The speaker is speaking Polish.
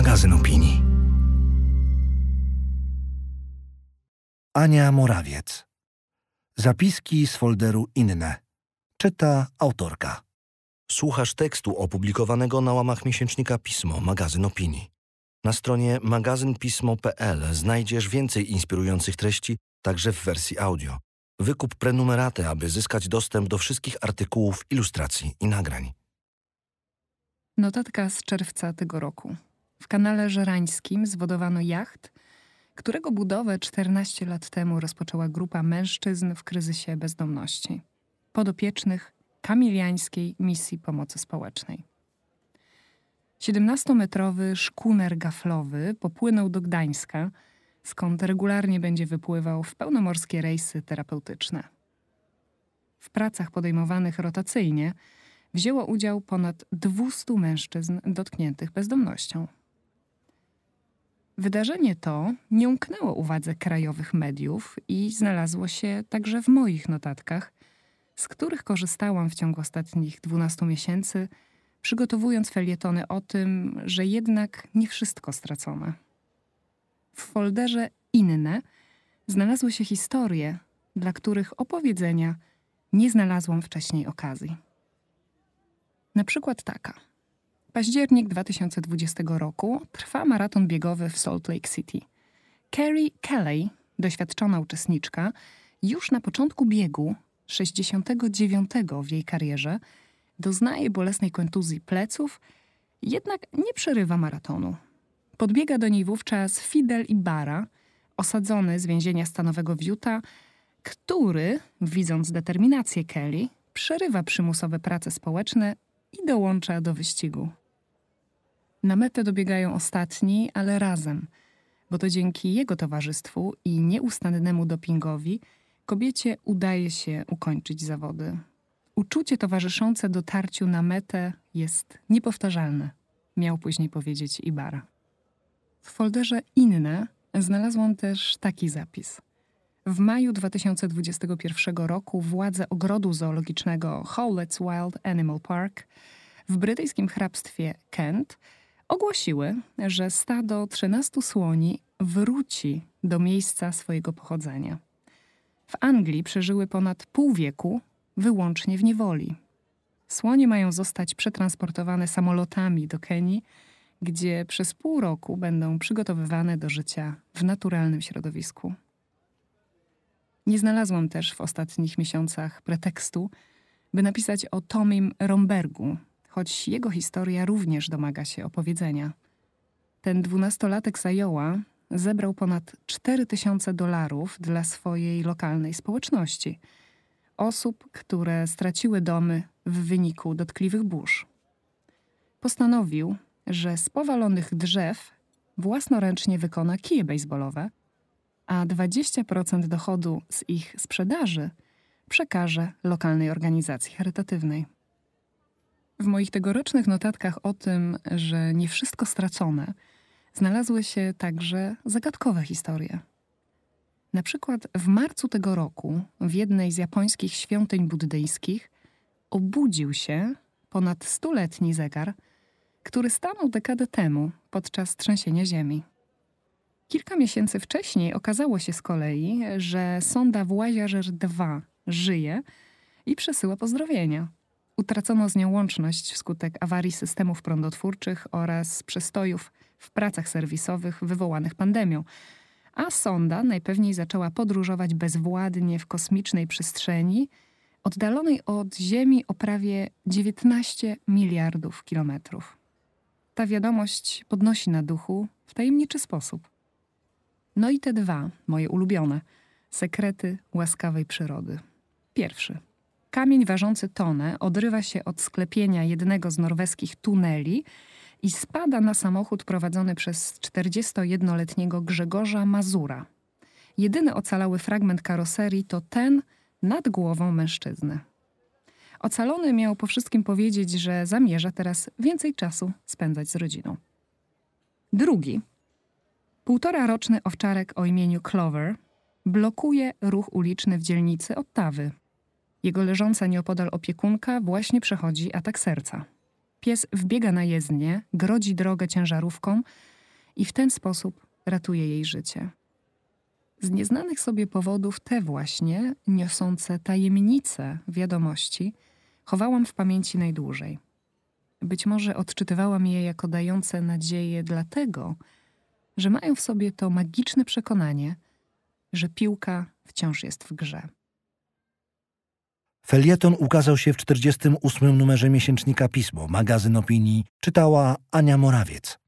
magazyn opinii. Ania Morawiec. Zapiski z folderu Inne. Czyta autorka. Słuchasz tekstu opublikowanego na łamach miesięcznika Pismo, magazyn opinii. Na stronie magazynpismo.pl znajdziesz więcej inspirujących treści, także w wersji audio. Wykup prenumeraty, aby zyskać dostęp do wszystkich artykułów, ilustracji i nagrań. Notatka z czerwca tego roku. W kanale żerańskim zwodowano jacht, którego budowę 14 lat temu rozpoczęła grupa mężczyzn w kryzysie bezdomności, podopiecznych kamiliańskiej misji pomocy społecznej. 17-metrowy szkuner gaflowy popłynął do Gdańska, skąd regularnie będzie wypływał w pełnomorskie rejsy terapeutyczne. W pracach podejmowanych rotacyjnie wzięło udział ponad 200 mężczyzn dotkniętych bezdomnością. Wydarzenie to nie umknęło uwadze krajowych mediów i znalazło się także w moich notatkach, z których korzystałam w ciągu ostatnich 12 miesięcy, przygotowując felietony o tym, że jednak nie wszystko stracone. W folderze Inne znalazły się historie, dla których opowiedzenia nie znalazłam wcześniej okazji. Na przykład taka. Październik 2020 roku trwa maraton biegowy w Salt Lake City. Carrie Kelly, doświadczona uczestniczka, już na początku biegu, 69 w jej karierze, doznaje bolesnej kontuzji pleców, jednak nie przerywa maratonu. Podbiega do niej wówczas Fidel Ibarra, osadzony z więzienia stanowego w Utah, który, widząc determinację Kelly, przerywa przymusowe prace społeczne i dołącza do wyścigu. Na metę dobiegają ostatni, ale razem, bo to dzięki jego towarzystwu i nieustannemu dopingowi kobiecie udaje się ukończyć zawody. Uczucie towarzyszące dotarciu na metę jest niepowtarzalne, miał później powiedzieć Ibarra. W folderze Inne znalazłam też taki zapis. W maju 2021 roku władze ogrodu zoologicznego Howlett's Wild Animal Park w brytyjskim hrabstwie Kent ogłosiły, że stado 13 słoni wróci do miejsca swojego pochodzenia. W Anglii przeżyły ponad pół wieku wyłącznie w niewoli. Słonie mają zostać przetransportowane samolotami do Kenii, gdzie przez pół roku będą przygotowywane do życia w naturalnym środowisku. Nie znalazłam też w ostatnich miesiącach pretekstu, by napisać o Tomim Rombergu, choć jego historia również domaga się opowiedzenia. Ten dwunastolatek Zajoła zebrał ponad 4000 dolarów dla swojej lokalnej społeczności. Osób, które straciły domy w wyniku dotkliwych burz. Postanowił, że z powalonych drzew własnoręcznie wykona kije baseballowe, a 20% dochodu z ich sprzedaży przekaże lokalnej organizacji charytatywnej. W moich tegorocznych notatkach o tym, że nie wszystko stracone, znalazły się także zagadkowe historie. Na przykład w marcu tego roku w jednej z japońskich świątyń buddyjskich obudził się ponad stuletni zegar, który stanął dekadę temu podczas trzęsienia ziemi. Kilka miesięcy wcześniej okazało się z kolei, że sonda Voyager 2 żyje i przesyła pozdrowienia. Utracono z nią łączność wskutek awarii systemów prądotwórczych oraz przestojów w pracach serwisowych wywołanych pandemią, a sonda najpewniej zaczęła podróżować bezwładnie w kosmicznej przestrzeni, oddalonej od Ziemi o prawie 19 miliardów kilometrów. Ta wiadomość podnosi na duchu w tajemniczy sposób. No i te dwa, moje ulubione, sekrety łaskawej przyrody. Pierwszy. Kamień ważący tonę odrywa się od sklepienia jednego z norweskich tuneli i spada na samochód prowadzony przez 41-letniego Grzegorza Mazura. Jedyny ocalały fragment karoserii to ten nad głową mężczyzny. Ocalony miał po wszystkim powiedzieć, że zamierza teraz więcej czasu spędzać z rodziną. Drugi, półtora roczny owczarek o imieniu Clover, blokuje ruch uliczny w dzielnicy Ottawy. Jego leżąca nieopodal opiekunka właśnie przechodzi atak serca. Pies wbiega na jezdnię, grodzi drogę ciężarówką, i w ten sposób ratuje jej życie. Z nieznanych sobie powodów te właśnie, niosące tajemnice wiadomości, chowałam w pamięci najdłużej. Być może odczytywałam je jako dające nadzieję dlatego, że mają w sobie to magiczne przekonanie, że piłka wciąż jest w grze. Felieton ukazał się w 48. numerze miesięcznika Pismo, magazyn opinii, czytała Ania Morawiec.